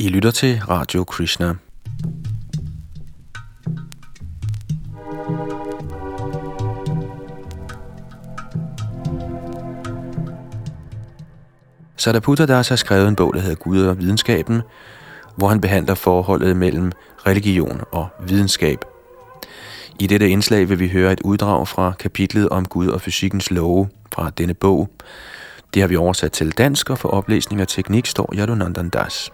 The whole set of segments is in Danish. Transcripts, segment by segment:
I lytter til Radio Krishna. Sadaputa Das har skrevet en bog, der hedder Gud og videnskaben, hvor han behandler forholdet mellem religion og videnskab. I dette indslag vil vi høre et uddrag fra kapitlet om Gud og fysikkens love fra denne bog. Det har vi oversat til dansk, og for oplæsning og teknik står Yadunandan Das.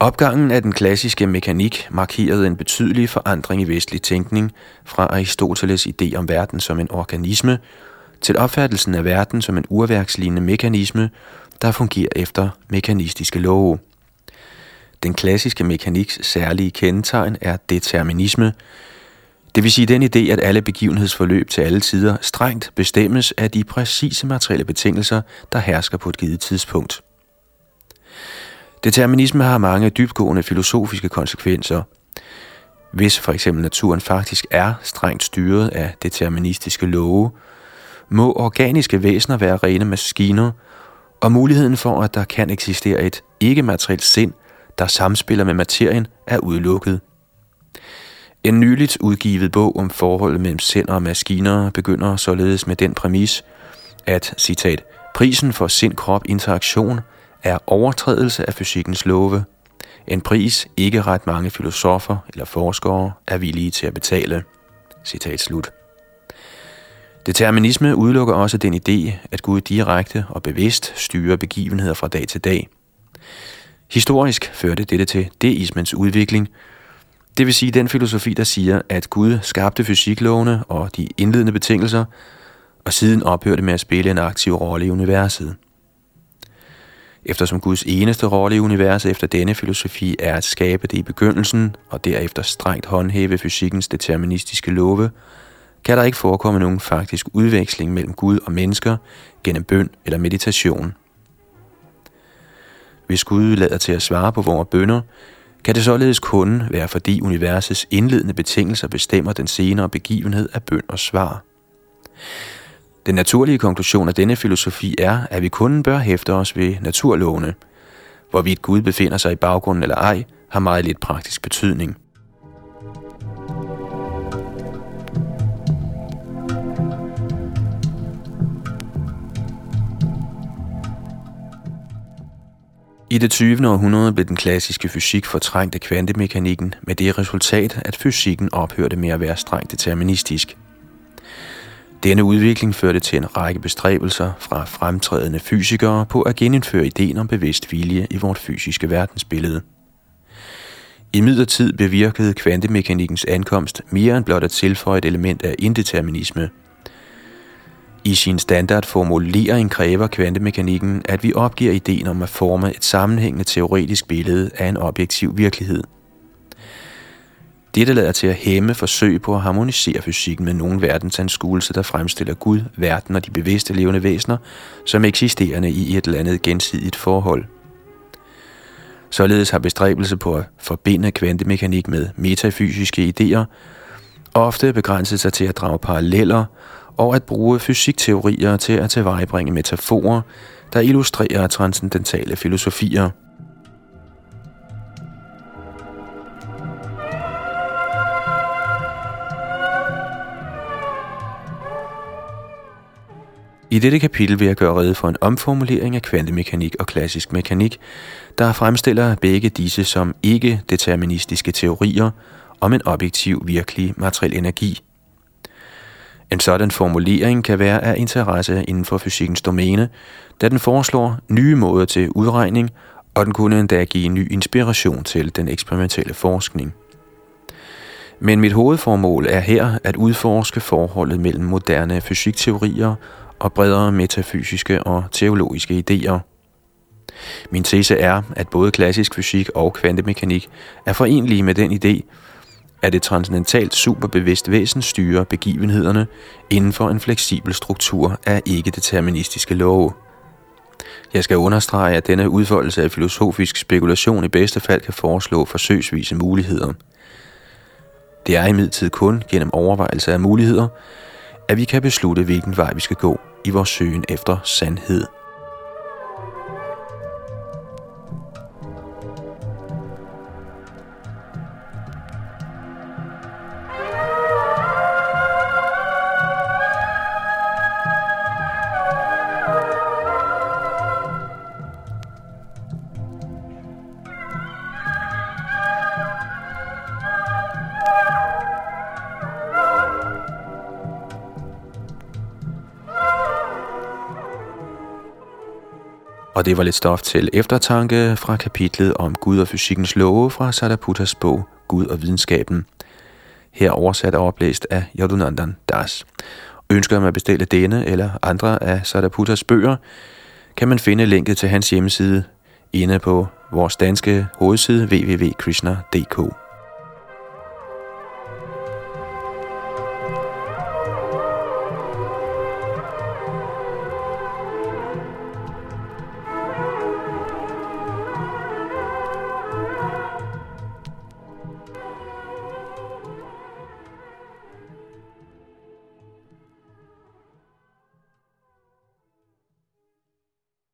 Opgangen af den klassiske mekanik markerede en betydelig forandring i vestlig tænkning fra Aristoteles idé om verden som en organisme til opfattelsen af verden som en urværkslignende mekanisme, der fungerer efter mekanistiske love. Den klassiske mekaniks særlige kendetegn er determinisme, det vil sige den idé, at alle begivenhedsforløb til alle tider strengt bestemmes af de præcise materielle betingelser, der hersker på et givet tidspunkt. Determinisme har mange dybgående filosofiske konsekvenser. Hvis for eksempel naturen faktisk er strengt styret af deterministiske love, må organiske væsener være rene maskiner, og muligheden for, at der kan eksistere et ikke-materielt sind, der samspiller med materien, er udelukket. En nyligt udgivet bog om forholdet mellem sind og maskiner begynder således med den præmis, at, citat, prisen for sind-krop-interaktion – er overtrædelse af fysikkens love. En pris, ikke ret mange filosofer eller forskere er villige til at betale. Citat slut. Determinisme udelukker også den idé, at Gud direkte og bevidst styrer begivenheder fra dag til dag. Historisk førte dette til deismens udvikling, det vil sige den filosofi, der siger, at Gud skabte fysiklovene og de indledende betingelser, og siden ophørte med at spille en aktiv rolle i universet eftersom Guds eneste rolle i universet efter denne filosofi er at skabe det i begyndelsen og derefter strengt håndhæve fysikkens deterministiske love, kan der ikke forekomme nogen faktisk udveksling mellem Gud og mennesker gennem bøn eller meditation. Hvis Gud lader til at svare på vores bønder, kan det således kun være fordi universets indledende betingelser bestemmer den senere begivenhed af bøn og svar. Den naturlige konklusion af denne filosofi er, at vi kun bør hæfte os ved naturlovene. Hvorvidt Gud befinder sig i baggrunden eller ej, har meget lidt praktisk betydning. I det 20. århundrede blev den klassiske fysik fortrængt af kvantemekanikken med det resultat, at fysikken ophørte med at være strengt deterministisk – denne udvikling førte til en række bestræbelser fra fremtrædende fysikere på at genindføre ideen om bevidst vilje i vort fysiske verdensbillede. I midlertid bevirkede kvantemekanikkens ankomst mere end blot at tilføje et element af indeterminisme. I sin standardformulering kræver kvantemekanikken, at vi opgiver ideen om at forme et sammenhængende teoretisk billede af en objektiv virkelighed – dette lader til at hæmme forsøg på at harmonisere fysikken med nogen verdensanskuelse, der fremstiller Gud, verden og de bevidste levende væsener som eksisterende i et eller andet gensidigt forhold. Således har bestræbelse på at forbinde kvantemekanik med metafysiske idéer ofte begrænset sig til at drage paralleller og at bruge fysikteorier til at tilvejebringe metaforer, der illustrerer transcendentale filosofier – I dette kapitel vil jeg gøre rede for en omformulering af kvantemekanik og klassisk mekanik, der fremstiller begge disse som ikke-deterministiske teorier om en objektiv, virkelig materiel energi. En sådan formulering kan være af interesse inden for fysikkens domæne, da den foreslår nye måder til udregning, og den kunne endda give ny inspiration til den eksperimentelle forskning. Men mit hovedformål er her at udforske forholdet mellem moderne fysikteorier og bredere metafysiske og teologiske idéer. Min tese er, at både klassisk fysik og kvantemekanik er forenlige med den idé, at et transcendentalt superbevidst væsen styrer begivenhederne inden for en fleksibel struktur af ikke-deterministiske love. Jeg skal understrege, at denne udfoldelse af filosofisk spekulation i bedste fald kan foreslå forsøgsvise muligheder – Det er imidlertid kun gennem overvejelse af muligheder, at vi kan beslutte, hvilken vej vi skal gå i vores søgen efter sandhed. Og det var lidt stof til eftertanke fra kapitlet om Gud og fysikkens love fra Sadaputas bog Gud og videnskaben. Her oversat og oplæst af Yadunandan Das. Ønsker man at bestille denne eller andre af Sadaputas bøger, kan man finde linket til hans hjemmeside inde på vores danske hovedside www.krishna.dk.